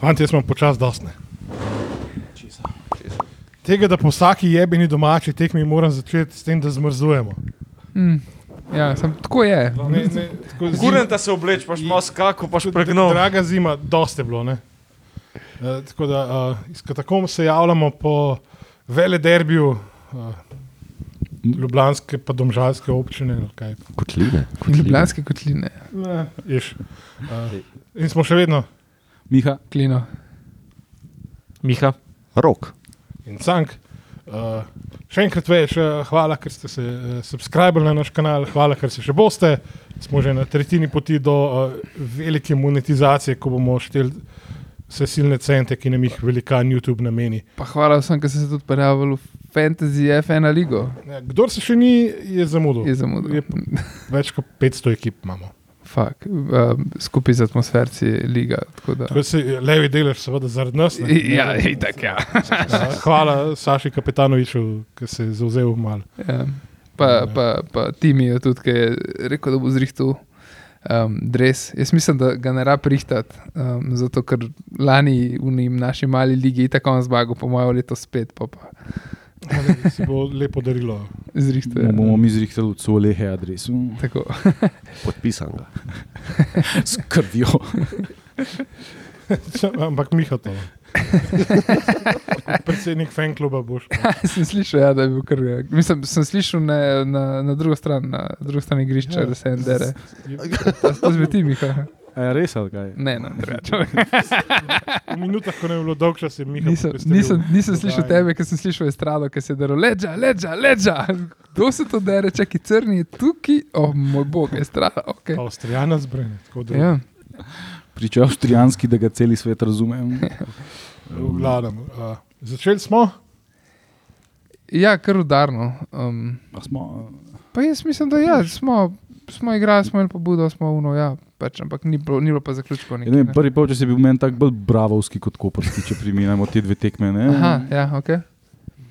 Fanti, jaz imam počas dosne. Tega, da po vsaki jebeni domači tekmi moram začeti s tem, da zmrzujemo. Mm. Ja, sem, tako je. Ne, ne, tako Kurenta se obleč, paš malo skako, paš pregnal. Draga zima, dosti je bilo. Ne? Uh, tako da uh, iz katakom se javljamo po vele derbiju uh, Ljubljanske pa domžalske občine. kaj. Kotline. Ljubljanske kotline, Ne, ješ. Uh, in smo še vedno Miha, klino. Miha. Rok. in cank. Uh, še enkrat več, uh, hvala, ker ste se uh, subskrbili na naš kanal, hvala, ker se še boste. Smo že na tretjini poti do uh, velike monetizacije, ko bomo šteli vse silne cente, ki nam jih velikan YouTube nameni. Pa hvala vsem, ki ste se tudi prijavili v Fantasy F1 ligo. Ja, kdor se še ni, je zamudil. Je zamudil. Je Več kot 500 ekip imamo. Fak, um, skupaj z atmosferci liga. tako da- Tako se levi delež, seveda, zaradi nas. ne. Ja, itak, ja. Ja, Hvala Saši Kapitanoviču, ki se je zauzel malo. ja. Pa, pa, pa Timi je tudi, ki je rekel, da bo zrihtel um, dres. Jaz mislim, da ga ne rab rihtati, um, zato ker lani v naši mali ligi je tako zmagal, po mojem leto spet, pa pa Da Se bo lepo darilo. zrihtel. ja. bomo mi zrihtali od Solehe adresu. Tako. Podpisan ga. S krvjo. Ampak Miha to. Predsednik fan kluba boš. sem slišal, ja, da je bil kar. Mislim, sem slišal na, na, na drugo stran, na drugo stran igrišča, Ja. da se en dere. To, zbeti Miha. Je res ali kaj? Ne, no, drugače. V minutah, ko ne je bilo dolg čas, je Miha. Nisem, nisem, nisem slišal tebe, ker sem slišal estrado, ki se je dero, leđa, leđa, leđa. Kdo se to dere, čaki crni je tukaj? O oh, moj bog, estrada, ok. Pa Avstrijana zbrane. tako da- Ja. Priča avstrijanski, da ga celi svet razume. V glavnem. Uh, začeli smo. ja, kar udarno. Um, A smo, pa jaz mislim, da ja, smo, smo igrali, smo imeli pobudo, smo uno, ja, pač, ampak ni bilo, ni bilo pa zaključkov. ja, nekih, ne vem, ne. prvi polčas je bil meni tako bolj bravovski kot koperski, če primerjamo te dve tekme. Ne? Aha, ja, ok.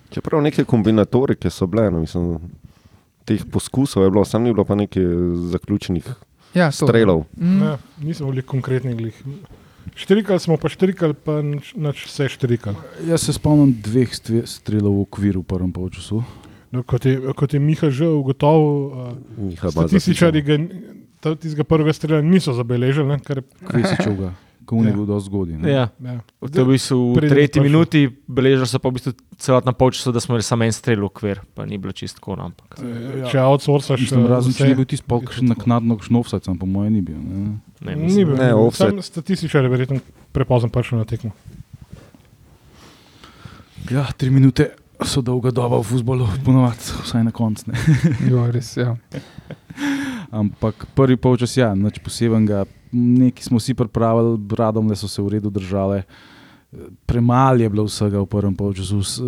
Čeprav neke kombinatorike so bile, no, mislim, teh poskusov je bilo, sam ni bilo pa nekaj zaključnih Ja, to. strelov. Mm, Ne, nismo bili konkretni. Glih. Štrikali smo, pa štrikali, pa nič, vse štrikali. Jaz se spomnim dveh strelov v okviru v prvem polčasu. No, kot, je, kot je Miha že ugotovil, uh, statističari ga, tistega prvega strela niso zabeležili. Ne, kar, Kvesičovga, ko Ja. ni bil dosti zgodin. ne. Ja. ja. To je v v Preden tretji minuti, beležili so pa v bistvu celotna polčasa, da smo imeli samo en strel v okvir, pa ni bilo čistko. No, ampak. Ja. Če outsourcaš, Mislim, eh, razen če vse- ni bil tisti polk še naknadno šnofsac, po mojem ni bil. Ne? Ne, Ni mislim, bil, Ne, offside. Sam statističar je verjetno prepozno prišel na tekmo. Ja, tri minute so dolga doba v futbolu, ponovadi, vsaj na koncu. ne. Jo, res, ja. Ampak prvi polčas, ja, nič posebenega. Neki smo si pripravili, radom le so se v redu držale. Premalo je bilo vsega v prvem polčasu, eh,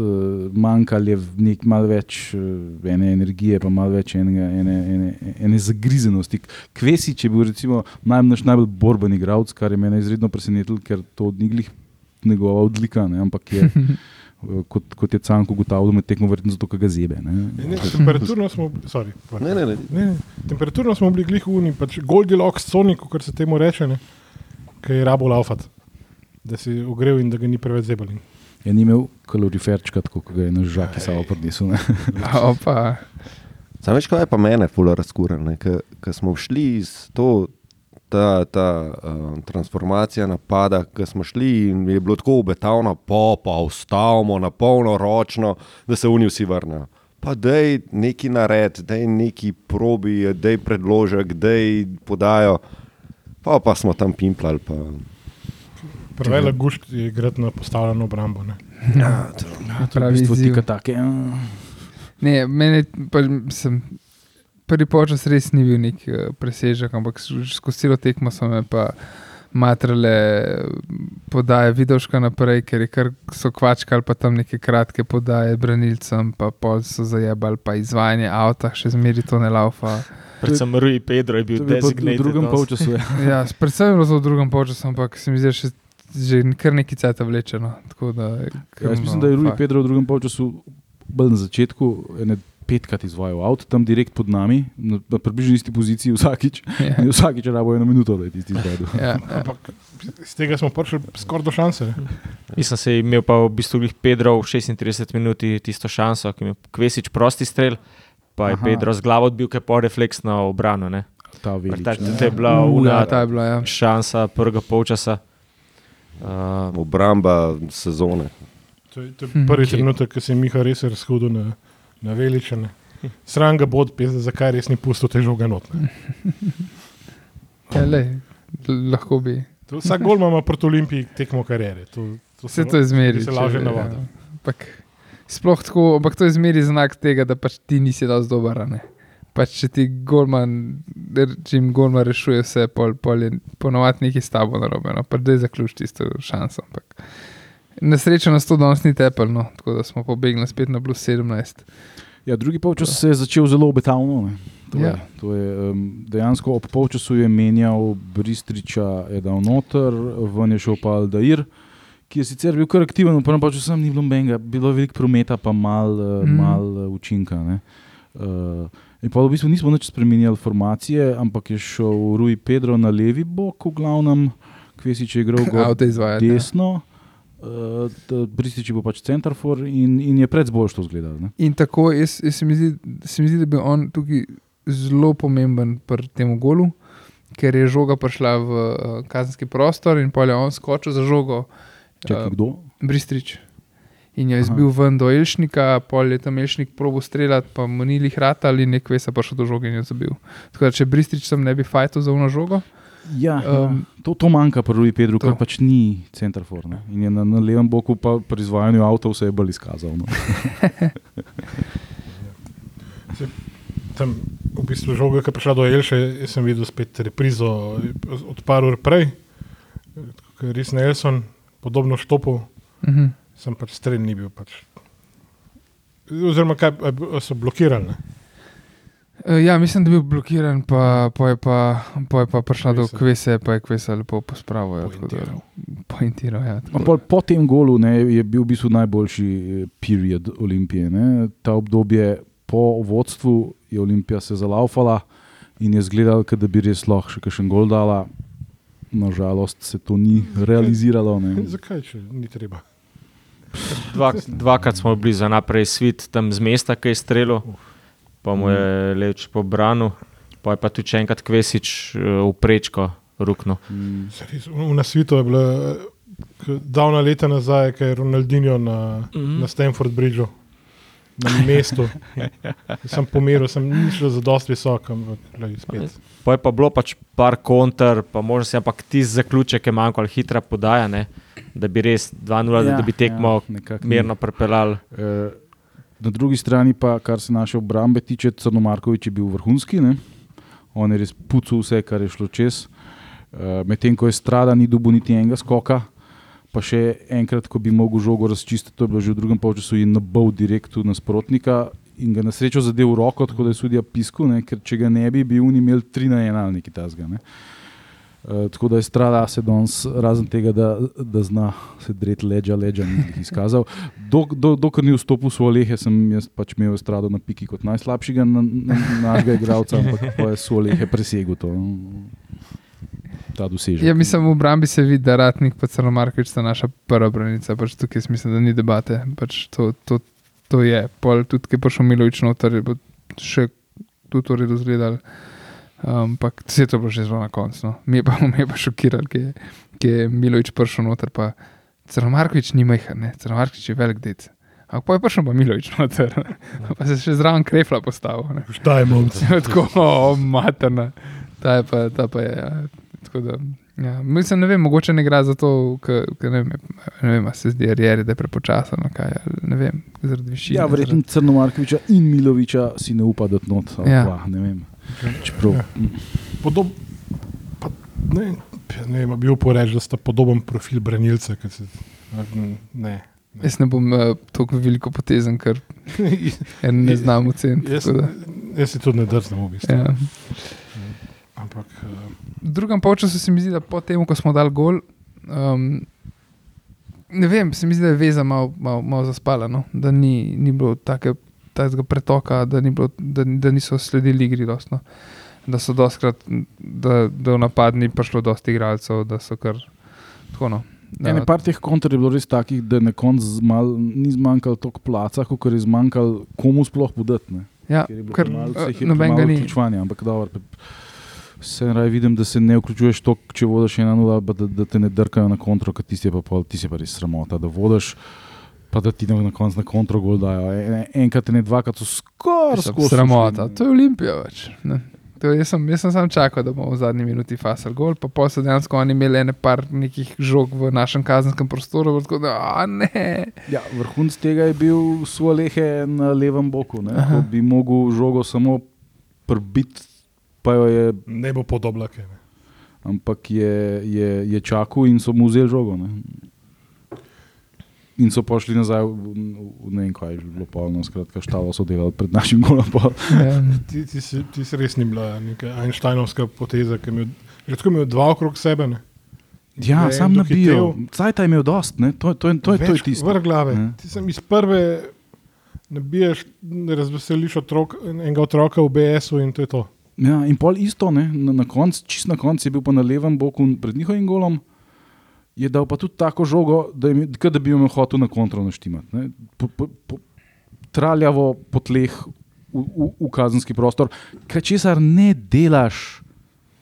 manjkalo je nek malo več eh, ene energije, pa malo več enega, ene, ene, ene zagrizenosti. Kvesič je bil recimo naj, naš najbolj borben igralec, kar je mene izredno presenetilo, ker to ni glih njegova odlika, ne, ampak je, kot, kot je Canko ugotavljal, med tekmo verjetno zato, ker ga zebe. Ne. Ne, temperaturno smo, sorry. Ne, ne, ne. Ne, ne, temperaturno smo bili glih uni, pač Goldilocks Sonic, kot se temu reče, ne, ki je rabo laufat, da si ogrel in da ga ni preveč zebali. Je ni imel kaloriferčka, tako kot ga je naš žak, ki prinesel. ne. Opa, Sam veš, kaj je pa mene fulo razkureno, ker smo šli iz to, ta, ta uh, transformacija napada, ki smo šli in je bilo tako obetavno, pa pa ustavimo na polno ročno, da se oni vsi vrnejo. Pa dej neki nared, dej neki probi, dej predložek, dej podajo. Pa, pa smo tam pimplali. Pa. Prevela gušt je igrati na postavljeno obrambo. Ne. Ja, to, To je v pravi bistvu izziv. tika take. ja. Ne, meni pa sem. Prvi počas res ni bil nek uh, presežek, ampak s- skozi celo tekmo so me pa matrale podaje videoška naprej, ker je kar so kvačkali pa tam neke kratke podaje branilcem, pa pol so zajebali, pa izvajanje avta, še zmeri to ne laufa. Predvsem Rui Pedro je bil pa v designated. drugem polčasu. Ja. Ja, predvsem je bilo to v drugem času, ampak se mi zdi, še, že kar neki cajt vlečeno. Da, je Ja, jaz mislim, da je Rui fakt. Pedro v drugem polčasu, bolj na začetku, ene petkrat izvajal avto, tam direkt pod nami, na, na približno isti poziciji vsakič. Ja. In vsakič rabo eno minuto, da je tisti izvedel. Ja, ja. Ampak iz tega smo prišli skoraj do šanse. ne. Nisem se imel pa v bistvu glih Pedro v 36 minut tisto šanso, ki mi je Kvesič prosti strel, pa je Aha. Pedro z glavo odbil, ker je po refleksno obrano. ne. Ta velič, Ta- ne. To je bila ja, ta je bila, ja. šansa prvega polčasa. Uh, Obramba sezone. To je, to je Hm, prvi trenutek, ko se je Miha res razhodil na, na veličane. Sram ga bod, pes, zakaj res ni pustil te žoga notne. Ja, lej, l- lahko bi. To, vsak gol ima proti Olimpiji tekmo karijere. To, to Vse to je zmeri. se laže navada. Ampak, sploh tako, ampak to je zmeri znak tega, da pač ti nisi dal dober. Pač, če ti golman, če jim golman rešuje vse, pol, pol je ponovadi nekaj s tabo narobe. No. Pač da je zaključ tisto šanso. Ampak. Na srečo nas to danes ni tepelno, tako da smo pobegli spet na plus 17. Ja, drugi polčas se je začel zelo obetavno. To je, Ja. to je, um, dejansko ob polčasu je menjal Bristriča, je dal noter, ven je šel pa Aldair, ki je sicer bil kar aktiven, v prvem polčasu sem ni bilo nobenega, bilo je veliko prometa, pa malo Mm. mal uh, učinka. Ne. Uh, in pa v bistvu nismo nič spremenjali formacije, ampak je šel Rui Pedro na levi bok, v glavnem, Kvesič je igral gor desno. Uh, Bristič bo pač centarfor in, in je pred zbolj to zgledal. ne. In tako, jaz, jaz se, mi zdi, se mi zdi, da bi on tukaj zelo pomemben pri tem golu, ker je žoga prišla v uh, kazenski prostor in pol je on skočil za žogo, Čakaj, uh, kdo? Bristrič. In je Aha. izbil ven do Elšnika, pol je tam Elšnik probo streljati, pa mu ni jih ratal in nek vesa prišel do žoge in jo zabil. Tako da, če Bristrič sem ne bi fajto za uno žogo, Ja, Um, um, to, to manjka pri Rui Pedru, to. ker pač ni centarfor. Ne? In je na, na levem boku pa pri izvajanju avtov se je bolj izkazal. No. Tam v bistvu žoga, ki je prišla do Elše, sem videl spet reprizo od par ur prej, ko je res Nelson podobno štopil, uh -huh. sem pač strelj ni bil. Pač. Oziroma, kaj so blokirali. Ne? Uh, ja, mislim, da je bil blokiran, pa, pa, je, pa, pa je pa prišla do Kvese. kvese, pa je kvesa lepo pospravil. Ja, Pointiral. Ja. No, pol, po tem golu ne, je bil v bistvu najboljši eh, period Olimpije. Ne. Ta obdobje po vodstvu je Olimpija se zalaufala in je zgledal, kot da bi res lahko še kakšen gol dala. Nažalost se to ni realiziralo. Ne. Zakaj, če ni treba? dva, dvakrat smo bili za naprej svit, tam z mesta, ki je strelil, pa mu je leč po branu, pa je pa tudi še enkrat Kvesič eh, v prečko ruknil. Mm. Na svetu je bilo k- davna leta nazaj, ko je Ronaldinho na, mm. -hmm. na Stanford Bridgeu, na mestu. sem pomeril, sem ni šlo za dosti visok, ampak glej, spet. Pa je pa bilo pač par konter, pa možno si ampak tisti zaključek je manjkal, hitra podaja, ne? da bi res 2-0, ja, da bi tekmo ja, mirno prepeljali. Eh, Na drugi strani, pa, kar se naše obrambe tiče, Crnomarkovič je bil vrhunski. Ne? On je res pucal vse, kar je šlo čez. Eh, Medtem ko je strada, ni dobil niti enega skoka. Pa še enkrat, ko bi mogel žogo razčistiti, to je bilo že v drugem polčasu in nabal direkt v nasprotnika in ga na srečo zadev roko, tako da je sudija pisku, ne? ker če ga ne bi, bi oni imeli 3 na 1 ali nekaj tasga. Ne? Uh, tako da je strada se danes, razen tega, da, da zna se dreti leđa, leđa ni jih izkazal. Dok, do, dokler ni vstopil v svoje lehe, sem jaz pač imel strado na piki kot najslabšega na, na, našega igralca, ampak pa je svoje lehe presegel to. Ta dosežek. Ja, mislim, v obrambi se vidi, da Ratnik in Crnomarkovič sta naša prva branica. Pač tukaj mislim, da ni debate. Pač to, to, to je. Pol, tudi, ki je prišel Milovič noter, bilo še tudi v redu zgledal. Ampak vse to je bilo že zelo na koncu. No. Mi je pa, mi je pa šokiral, ki je, ki je Milovič prišel noter. Pa Crnomarkovič ni majhen, ne. Crnomarkovič je velik dec. Ampak pa je prišel pa Milovič noter. pa se je še zraven krefla postavil. ne. Štaj, momci. Tako, o, materna. Ta je pa, ta pa je. Ja. Tako Da, ja. Mislim, ne vem, mogoče ne gre za to, ker ne vem, ne vem se zdi, arieri, da je prepočasen. kaj, Ne vem, zaradi višine. Ja, verjetno Crnomarkoviča in Miloviča si ne upa dati not. ali Ja. Pa, ne vem. Čeprav, Ja. Podob, pa, ne, ne vem, a bi upal reči, da sta podoben profil branilca. Se, ne. Jaz ne bom uh, tako veliko potezen, ker ne znam oceniti. jaz, tako jaz si tudi ne drznem, v bistvu. Ja. Ampak uh, V drugem polčasu se mi zdi, da po tem, ko smo dali gol, um, ne vem, se mi zdi, da je veza malo mal, mal zaspala, no? da ni, ni bilo take tega pretoka, da, ni bilo, da, da niso sledili igri. Dost, no. Da so doskrat, da, da v napad ni prišlo dosti igralcev, da so kar tako. No. Ja, ne, par teh kontrov je bilo res takih, da na koncu ni zmanjkalo toliko placa, kot je zmanjkalo komu sploh podati. Ja, Ker eh, nobenega ni. vključevanja, ampak dobro. Se raje vidim, da se ne vključuješ toliko, če vodiš ena nula, da, da te ne drkajo na kontro, ker tisti pa, pol, tisti je pa res sramota, da vodiš. Pa da ti na koncu na kontro gol dajo. En- Enkrat, ne dvakrat, so skoraj skozi. Sramota, to je Olimpija več. ne. To, jaz, sem, jaz sem sam čakal, da bomo v zadnji minuti fasal gol, pa pol so dejansko oni imeli ene par nekih žog v našem kazenskem prostoru, tako da, a ne. Ja, vrhunc tega je bil Sualehe na levem boku, ko bi mogel žogo samo prbiti, pa jo je, Ne bo podobno. kaj, ne. ampak je, je, je čakal in so mu vzeli žogo. Ne. In so pošli nazaj, v, v, ne vem, kaj je bilo polno, skratka, štalo so delali pred našim golom. Ja, Ti, ti, si, ti si res ni bila neka Einsteinovska poteza, ki je imel, že tako imel dva okrog sebe. Ne? Ja, Ne, sam nabijo. Cajt je imel dost, ne? to, to, to, to, je- to je Več tisto. Vrh glave. Ne. Ti sem iz prve nabiješ, ne razveseliš otrok, enega otroka v BS-u in to je to. Ja, in pol isto, ne, na, na koncu, čist na koncu je bil pa na levem boku pred njihovim golom, je dal pa tudi tako žogo, da, je, da bi jo hotel na kontro naštimati. Po, po, po, traljavo po tleh v, v, v kazenski prostor, kaj česar ne delaš.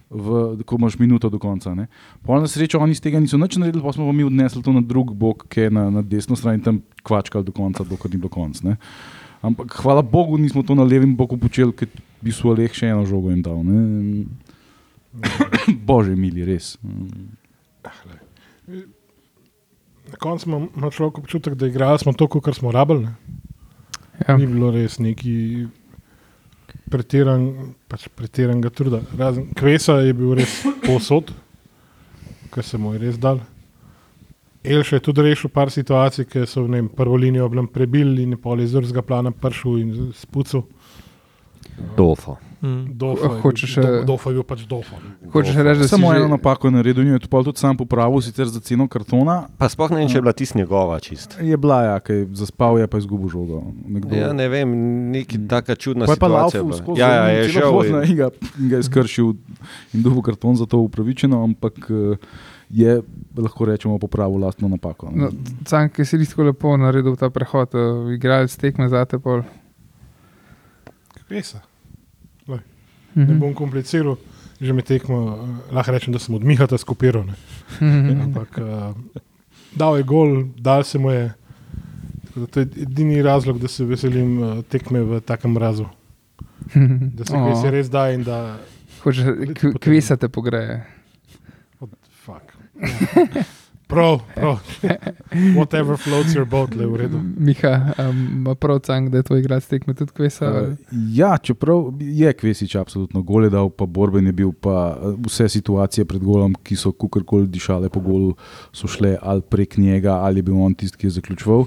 V, ko imaš minuto do konca. Pol na srečo oni iz tega niso nič naredili, pa smo pa mi odnesli to na drug bok, ki je na, na desno stran in tam kvačkali do konca, dokler ni bilo konc. ne. Ampak hvala Bogu, nismo to na levem boku počeli, ker bi so leh še eno žogo jim dal. Ne? Bože, mili, res. Na koncu ima- ima človek občutek, da igrali smo to, kar smo rabili. ne. ja. Ni bilo res neki pretiran, pač pretiranega truda. Razen Kvesa je bil res posod, kar se mu je res dal. Elš je tudi rešil par situacij, ki so ne vem, prvo linijo bili prebili in je pol iz drugega plana prišel in spucal. Dofo. Mm. Dofa je Hočeš, bil- eh, Do- Dofa je bil pač dofa. Hočeš reči, da si Samo že- eno napako je naredil, in je to pol tudi sam popravil, sicer za ceno kartona. Pa sploh ne vem, če je bila tisti njegova čist. Je bila, ja, ki je zaspal, je pa izgubil žogo. Nekdo, Ja, ne vem, neki taka čudna Pa je pa situacija. laufal bila. skozi Ja, ja, je šel. in- In ga, in ga je skršil in dobil karton za to upravičeno, ampak eh, je, lahko rečemo, popravil lastno napako. ne. No, Sam, ki si res tako lepo naredil ta prehod, uh, igralec tekme za te pol. Kvesa. Ne Mhm. bom kompliciral, že me tekmo, eh, lahko rečem, da sem od Mihata skopiral. ne. Mhm. Ampak uh, dal je gol, dal se mu je. To je edini razlog, da se veselim uh, tekme v takem mrazu. Da se O. kvesi res da in da. Hočeš, k- kvesa te pogreje. Fuck. Prav, prav. Whatever floats your boat, le v redu. Miha, um, prav cang, da je tvoj igralec tekme tudi kvesa. Uh, ja, čeprav je Kvesič absolutno gol je dal, pa borben je bil, pa eh, vse situacije pred golom, ki so kukorkoli dišale po golu, so šle ali prek njega, ali je bil on tisti, ki je zaključoval.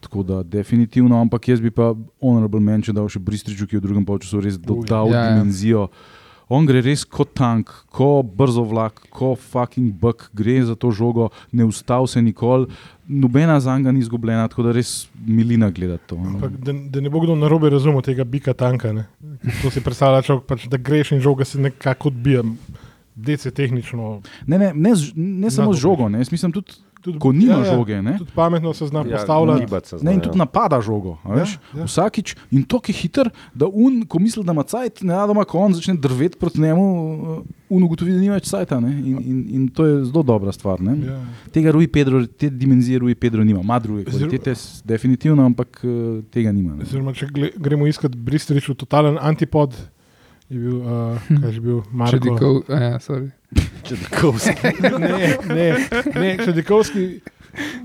Tako da, definitivno, ampak jaz bi pa honorable mention dal še Bristriču, ki je v drugem polčasu res dodal Ja, ja. dimenzijo. On gre res kot tank, kot brzo vlak, kot fucking buk, gre za to žogo, ne ustav se nikoli, nobena za njega ni izgubljena, tako da res milina gledati to. no. Ampak, da, da ne bo kdo narobe razumel tega bika tanka. Ne. To si predstavlja, človek, pač, da greš in žoga se nekako odbija. Dece tehnično. Ne, ne, ne, ne samo z žogo, ne, jaz mislim tudi, Tudi, ko nima žoge. Ne, Tudi pametno se zna Ja, postavljati. se ne, zna, in ja. tudi napada žogo. a Veš, Ja, ja. Vsakič in to je hiter, da un, ko misli, da ima cajt, ne da ima kon, začne drveti proti njemu, uh, un ugotovi, da nima več cajta. ne, In, in, in to je zelo dobra stvar. ne. Ja. Tega Rui Pedro, te dimenzije Rui Pedro nima, ima druge kvalitete, definitivno, ampak uh, tega nima. ne. Oziroma, če gremo iskat Bristriču, totalen antipod, je bil, uh, kaj je bil, Marko. dikov, ja, sorry. Čedikovski. ne, ne, ne, Čedikovski,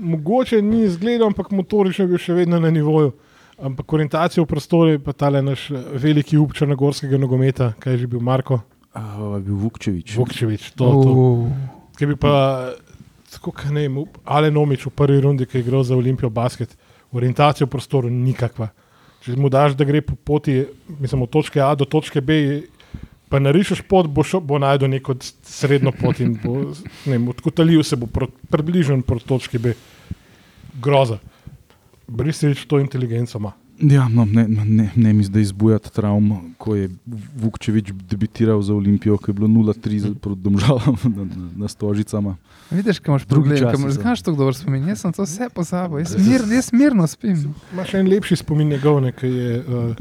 mogoče ni izgledal, ampak motorično je bil še vedno na nivoju. Ampak orientacija v prostoru je pa tale naš eh, veliki up črnogorskega nogometa, kaj je že bil Marko Uh, bil Vukčevič. Vukčevič. To, to. Uh, Ki bi pa, tako kot ne vem, Ale Nomič v prvi rundi, ki je igral za Olimpijo basket, orientacija v prostoru nikakva. Če mu daš, da gre po poti, mislim, od točke A do točke B, pa narišeš pot, bo, šo, bo najdel neko srednjo pot in bo, odkotalil se bo prot, približen proti točki B. Groza. Bristič to inteligenco ima. Ja, no, ne, ne, ne mi zdaj izbujati travm, ko je Vukčevič debitiral za Olimpijo, ko je bilo 0-3 za- proti domžalam na, na, na stožicama. Vidiš, kaj imaš Drugi problem, časi kaj imaš, znaš to dobro spomin. Jaz sem to vse pozabil, jaz, mir, jaz mirno spim. Imaš en lepši spomin njegov, ki je uh,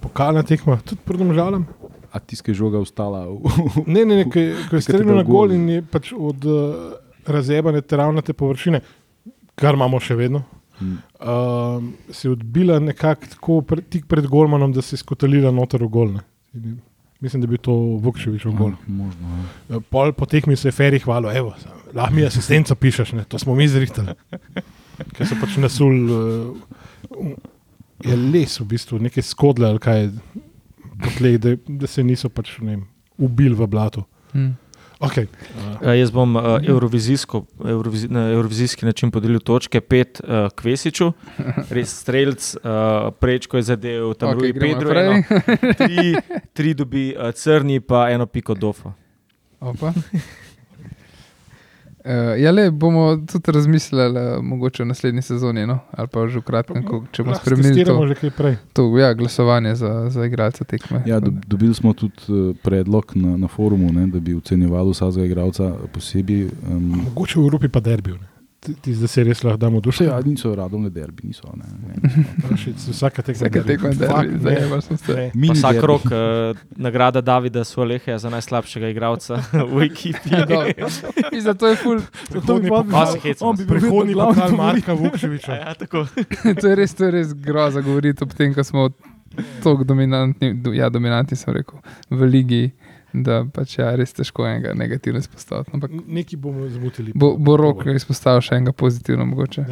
pokalna tekma, tudi pred žalom. A tiskaj žoga ostala. V, Ne, ne, ne, ko je, ko je streljal na gol gol. in je pač od uh, razjebane travnate površine, kar imamo še vedno. Mm. Uh, se je odbila nekako tako pre, tik pred Golmanom, da se je skotalila noter v gol. ne. In Mislim, da bi to Vukčevič v gol. Možno, ja. Pol po tekmi se je Ferri hvalil, evo, lahko mi asistenco pišeš, ne? to smo mi zrihtali. Ker so pač nasul, uh, je les v bistvu, nekaj skodle ali kaj, po tleh, da, da se niso pač ne vem, ubili v blatu. Hm. Okay. Uh, jaz bom uh, evrovizijsko, evrovizi, na evrovizijski način podelil točke, pet uh, Kvesiču, res streljc, uh, prečko je zadev, tam okay, Rui gremo Pedro, eno, tri, tri dobi uh, crni, pa eno piko dofo. Opa. Uh, ja, le bomo tudi razmislili, uh, mogoče v naslednji sezoni, no? ali pa že v kratkem, ko, če bomo spremenili to, to ja, glasovanje za, za igralce tekme. Ja, dob, dobili smo tudi eh, predlog na, na forumu, ne, da bi ocenjevali vsakega igralca posebej. Um, Mogoče v Evropi pa derbijo. Ti zdaj se res lahko damo dušo. ja, niso radom le derbi, niso. Ne, ne, Vsaka tekma. Vsake tekme je derbi, se. Ne. Pa Mini Vsak rok uh, nagrada Davida Svoleheja za najslabšega igralca v ekipi. In zato je ful, Pa Pa on bi bil Prihodnji vedno glavni pokal favorit. Marka Vukčeviča. Ja, tako. to je res, to je res groza govoriti ob tem, ko smo tako dominantni, do, ja, dominantni sem rekel, v ligi, da pač ja, res težko enega negativno izpostaviti. Ampak Neki bomo zmotili. bo, bo rok izpostavil še enega pozitivno mogoče.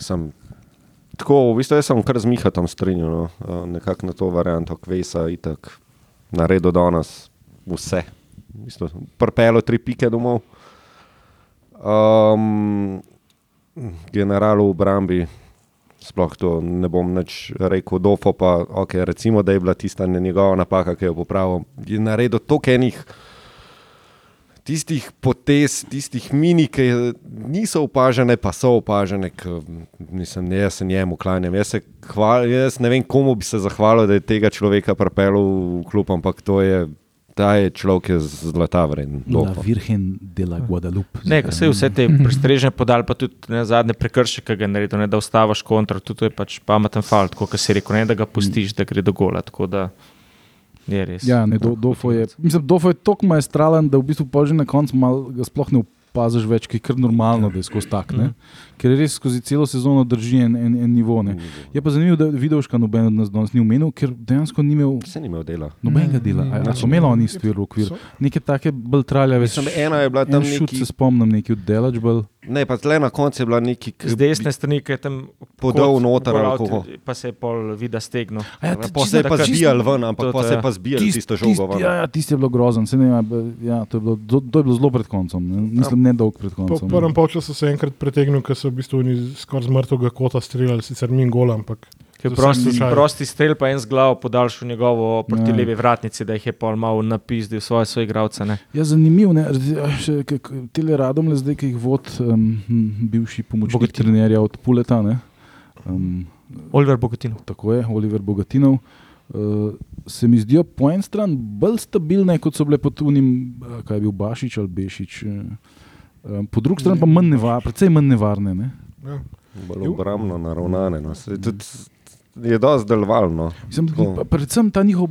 Sem, tako, v bistvu jaz sem kar z Mihatom strinjal, no. nekako na to varianto, Kvesa itak naredil danes vse. V bistvu, Prpelo tri pike domov. Um, general v obrambi, sploh to ne bom več rekel, dofo pa, okay, recimo, da je bila tista njegova napaka, ki jo popravil. Je naredil toliko enih tistih potez, tistih mini, ki niso opažene, pa so opažene, ki nisem, jaz se njemu klanjam. Jaz, hval, jaz ne vem, komu bi se zahvalil, da je tega človeka pripeljal v klub, ampak to je, ta je človek je zlata vreden. La Dofo. Virgen de la Guadalupe. Ne, ko se je vse te prestrežne podal, pa tudi ne, zadnje prekrške, ki ga je naredil, ne, da ustaviš kontra, tudi to je pač pameten falt, kot si rekel, ne da ga pustiš, da gre do gola. Tako da je res. Ja, ne, do, Dofo je, mislim, Dofo je tako maestralen, da v bistvu pa že na koncu mal ga sploh ne opaziš več, ki je kar normalno, da je skozi tak. Ne? Ker res skozi celo sezono drži en, en, en nivo. Ne? Je pa zanimivo, da Vidovška noben od nas danes ni omenil, ker dejansko ni imel Se ni imel dela. nobenega dela. A, a so imeli oni stvar v okviru? So- Neke take bolj traljave. Mislim, ena je bila tam šut neki, se spomnim, neki oddelačbel. ne, pa tle na koncu je bila neki Z desne strani, ki je tam podal noter ali. Pa se je pol vida stegnil. Ja, Pa se je pa zbijal ven, ampak pa se je pa zbijal Tist- tisto tist- žogo. Ja, ja tisti je bilo grozen. Se ne, ja, to, je bilo, to, to je bilo zelo pred koncem. Ne? Mislim, ne dolgo pred Po koncem. prvem polčasu se je enkrat pretegnil, ker so v bistvu oni skoraj z mrtvega kota streljali, sicer min gol, ampak prosti, prosti strel, pa en z glavo podaljšal njegovo proti Ja. levi vratnici, da jih je pol malo napizdil svoje soigralce. ne. Ja, zanimivo je, da te radom le zdaj, ki jih vodi um, bivši pomočnik Bogatin. trenerja od Puleta. Ne, um, Oliver Bogotinov. tako je, Oliver Bogatinov. Uh, se mi zdijo po eni strani bolj stabilne, kot so bile pod unim, kaj je bil Bašič ali Bešič. Uh, um, po drugi strani pa manj nevarne, predvsem manj nevarne. Ne. ja. Bolj obrambno naravnane. No. Se Tudi, je dosti. No. Pa predvsem ta njihov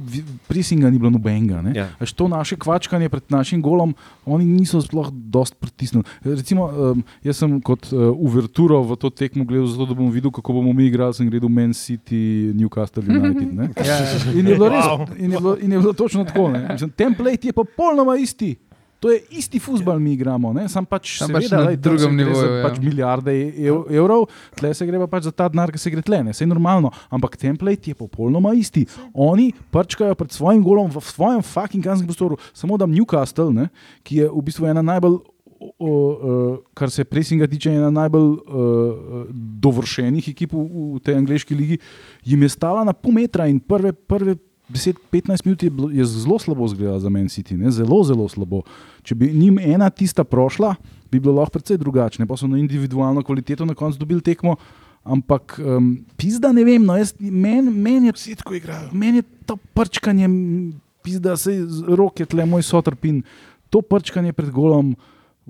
presinga ni bilo nobenega. ne. Ja. Až to naše kvačkanje pred našim golom, oni niso sploh dost pritisnili. Recimo, um, jaz sem kot uh, uverturo v to tekmo gledal, zato da bom videl, kako bomo mi igrali. Sem gledal Man City, Newcastle United. ne. In je bilo res, in je bilo, in je bilo točno tako. ne. Mislim, template je popolnoma isti. To je isti futbal, mi igramo, ne? sam pač, Sam pač seveda, na lej, drugem nivoju, ja. pač milijarde ev, evrov, tle se gre pa pač za ta denar, ki se gre tle, ne, vse je normalno. Ampak template je popolnoma isti. Oni prčkajo pred svojim golom v svojem fucking kanskem prostoru, samo da Newcastle, ne, ki je v bistvu ena najbolj. O, o, kar se presinga tiče, ena najbolj uh, dovršenih ekip v, v tej angliški ligi, jim je stala na pol metra in prve, prve 10-15 minut je, bilo, je zelo slabo izgledala za Man City, ne? zelo, zelo slabo. Če bi njim ena tista prošla, bi bilo lahko precej drugačne, pa so na individualno kvaliteto na koncu dobili tekmo, Ampak um, pizda ne vem, no, meni men je Vsi tako igrajo. Meni je to prčkanje, m, pizda se roke, tle moj sotrpin, to prčkanje pred golom,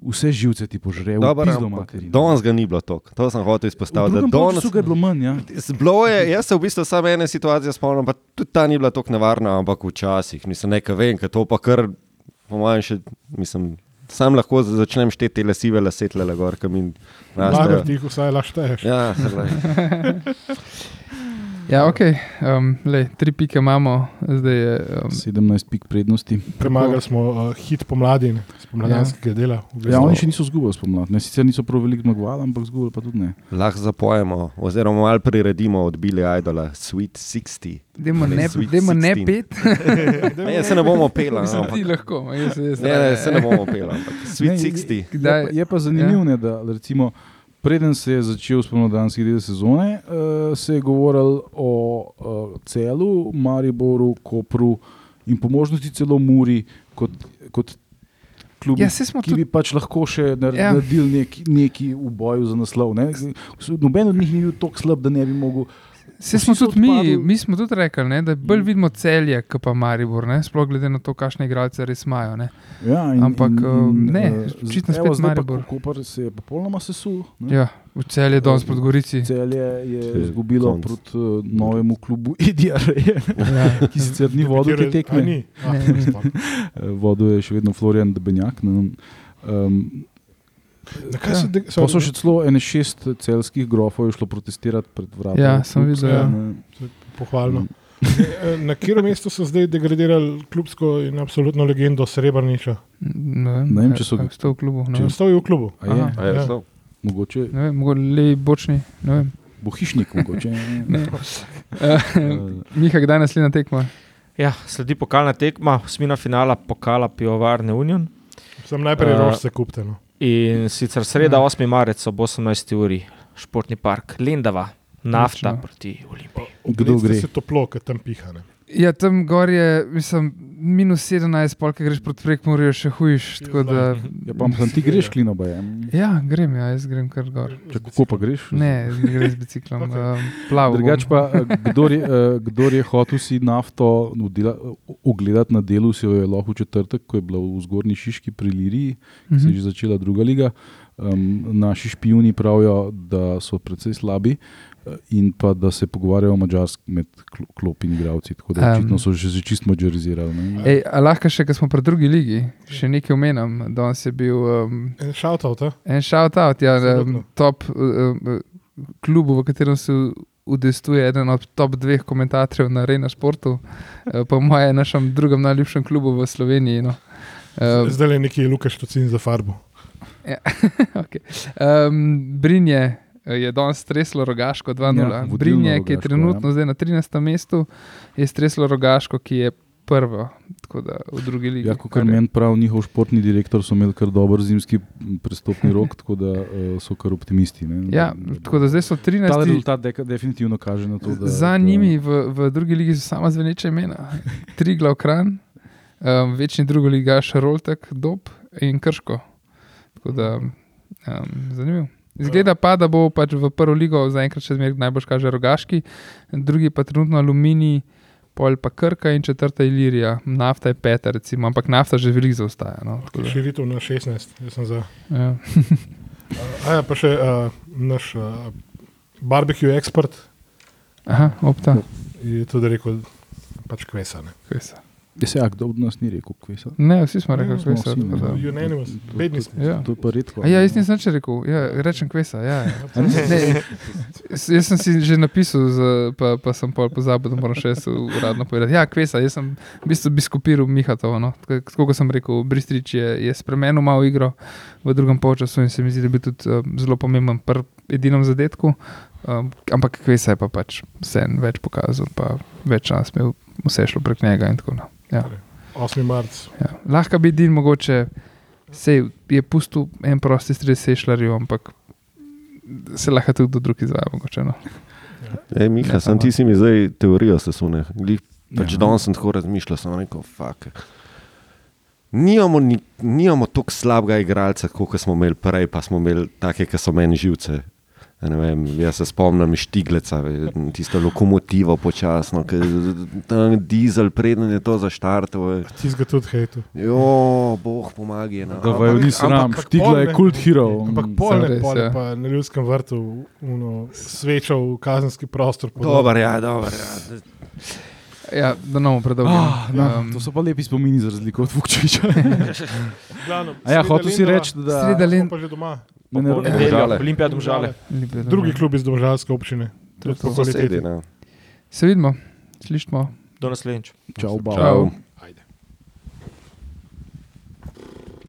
vse živce ti požre. v Dobro, pizdo ampak materino. Danes ga ni bilo toliko, to sem hotel izpostaviti. da Danes je bilo manj, ja. Bilo je, jaz se v bistvu samo ene situacije spomnim, pa tudi ta ni bila tako nevarna, ampak včasih, mislim, nekaj vem, ker to pa kar, po mojem, še, mislim, sam lahko začnem šteti te lesive lasetle, gor, ki mi Lahko rastejo. ti jih vsaj lašteješ. Ja, glej. Ja, ok, um, lej, tri pike imamo, zdaj je. Um, 17 pik prednosti. Premagali smo uh, hit pomladi, ne, spomladanskega dela. v bistvu. Ja, oni še niso zgubili spomladi. Ne, Sicer niso prav veliko zmagovali, ampak zgubili pa tudi ne. Lahko zapojemo, oziroma malo priredimo od Billy Idola, Sweet 60. Dajmo Ali ne, Sweet dajmo ne 16. pet, Ne, jaz se ne bomo pela, mislim, ampak, ti lahko. Jaz, jaz, ne, ne, se ne bomo pela, ampak Sweet Ne, 60. Je, pa- je pa zanimivo, ja. da recimo, preden se je začel spomladanski del sezone, uh, se je govorilo o uh, Celu, Mariboru, Kopru in po možnosti celo Muri kot, kot klubi. Ja, Ki tudi. bi pač lahko še Ja. naredili neki, neki v boju za naslov. Ne? Noben od njih ni bil tako slab, da ne bi mogel. Vsi smo tudi mi, odpadli. mi smo tudi rekli, ne, da bolj vidimo celje, kot pa Maribor, ne, sploh glede na to, kakšne igralce res imajo. Ne. Ja, Ampak, um, ne, eh, očitno spet zdaj Maribor. Koper se je popolnoma sesul. ne. Ja, v celje danes pod Gorici. Celje je Je izgubilo proti uh, novemu klubu Idijare, Ja. ki sicer ni vodil te tekme. Ah. Eh, Vodil je še vedno Florian Debenjak. ne. Um, Na kaj se de- pa so še celo ene šest celskih grofov je šlo protestirati pred vrati. Ja, sem videl, ja. pohvalno. E, Na katerem mestu so zdaj degradirali klubsko in absolutno legendo Srebrniča? Ne vem, Ne vem, če so- ga v klubu. Ne Če vem, ostavijo v klubu. A je? Aha. A je Ja. šlo? Mogoče ne vem, mogoče levi bočni. Ne vem. bohišnik, mogoče. Ne. Uh, Miha, kdaj je naslednja tekma? Ja, sledi pokalna tekma, osmina finala pokala Pivovarne Union. Sem najprej Uh, uh, rož se kupteno. In sicer sreda, Ja. 8. marec ob 18. uri, športni park Lendava, nafta Točno. proti Olimpiji. Kdo gre? Se toplo, ker tam piha. Ne? Ja, tam gor je, mislim, minus 17, polk greš proti prekmorju, še hujš. Tako da, Ja, pa sem ti greš klino, ba je. ja, grem, ja, jaz grem kar gor. Če kako pa greš? Ne, greš z biciklom, okay. um, plav. Drugač pa, eh, kdor je, eh, kdor je hotel si nafto udela- ogledati na delu, si jo je lahko v četrtek, ko je bila v zgornji Šiški pri Liriji, ki se je že začela druga liga. Um, naši špijuni pravijo, da so precej slabi eh, in pa da se pogovarjajo mačarsko med klo- klopi in igravci. Tako da očitno so že že čist mačarizirali. Ej, a lahko še, ko smo pri drugi ligi, še nekaj omenjam. Danes je bil um, En shoutout, a? en shout-out, ja, um, top um, klubu, v katerem se udestuje eden od top dveh komentatorjev na Arena Sportu, uh, po mojem, našem drugem najljubšem klubu v Sloveniji. No. Um, Zdaj je neki Lukaš Tocin za farbo. okay. um, Brinje eh, je danes streslo rogaško 2-0. Ja, Ja, Brinje, ki je Rogaško, trenutno ja. zdaj na 13. mestu, je streslo rogaško, ki je prvo, tako da v drugi ligi. Ja, kot meni prav, njihov športni direktor so imeli kar dober zimski prestopni rok, tako da uh, so kar optimisti. Ne? Ja, tako da zdaj so Ta 13. rezultat deka, definitivno kaže na to, da Za da- njimi v, v drugi ligi so sama zveneča imena. Tri glavkran, um, večni drugi ligaš, Roltek, Dob in Krško. Tako da, um, zanimivo. Izgleda pa, da bo pač v prvo ligo zaenkrat še zmeraj najbolj kaže rogaški, drugi pa trenutno aluminij, pol pa krka in četrta ilirija. Nafta je peta, recimo, ampak nafta že veliko zaostaja. No, Širitev na 16, jaz sem za. ja. A ja, pa še uh, naš uh, barbecue ekspert Aha, opta. je tudi rekel, pač kvesane. Kvesa. Ja, se, a, kdo od nas ni rekel, kvesa? Ne, vsi smo rekli, Ja, kvesa. ne. Unanimous, bedni smo. Ja. To je pa redko. A ja, jaz nisem nič rekel, ja, rečem kvesa. Ja, ja. Ne, s- jaz sem si že napisal, z, pa, pa sem pol pozabil, da moram še jaz uradno povedati. Ja, kvesa, jaz sem v bistvu biskupiral Mihatovo. No. Tako kot sem rekel, Bristrič je, je spremenil malo igro v drugem polčasu in se mi zdi, da je bil tudi um, zelo pomemben pri edinem zadetku. Um, ampak kvesa je pa pač vse več pokazal, pa več čas imel, vse je šlo prek njega in tako naprej. Ja. 8. marc. Ja. Lahko bi Din mogoče, sej je pustil en prosti stres sešljarju, ampak se lahko tudi do drugih izvaja. Mogoče, no. Ej, Miha, Ja, sem ti si mi zdaj teorijo sesune. Glih, pač Ja. danes sem tako razmišljal, sem rekel, fuck. Nijamo, ni, nijamo tako slabega igralca, kot smo imeli prej, pa smo imeli take, ki so meni živce. Ja, ne Vem, jaz se spomnim Štigleca, tisto lokomotivo počasno, ki tam dizel, preden je to zaštartoval. Ti si ga tudi hejtu. Jo, boh pomagaj. No. Da vaju ni sram, štigla je kult hero. Ampak Mm, polne, res, polne ja. pa na ljudskem vrtu, uno, svečo v kazenski prostor. Dobar, ja, dobar, ja. Ja, da ne bomo predolgi. Ah, no, Um, to so pa lepi spomini za razliko od Vukčeviča. Glavno, A ja, hotel si reči, da Sreda smo Lend- pa že doma. Ne, ne, Nedeljo, Domžale. Olimpija domžale. Drugi ne. klub iz domžalske občine. To je Sosedi, kvaliteti. ne. Se vidimo, slišimo. Do naslednjič. Čau, bau. Čau.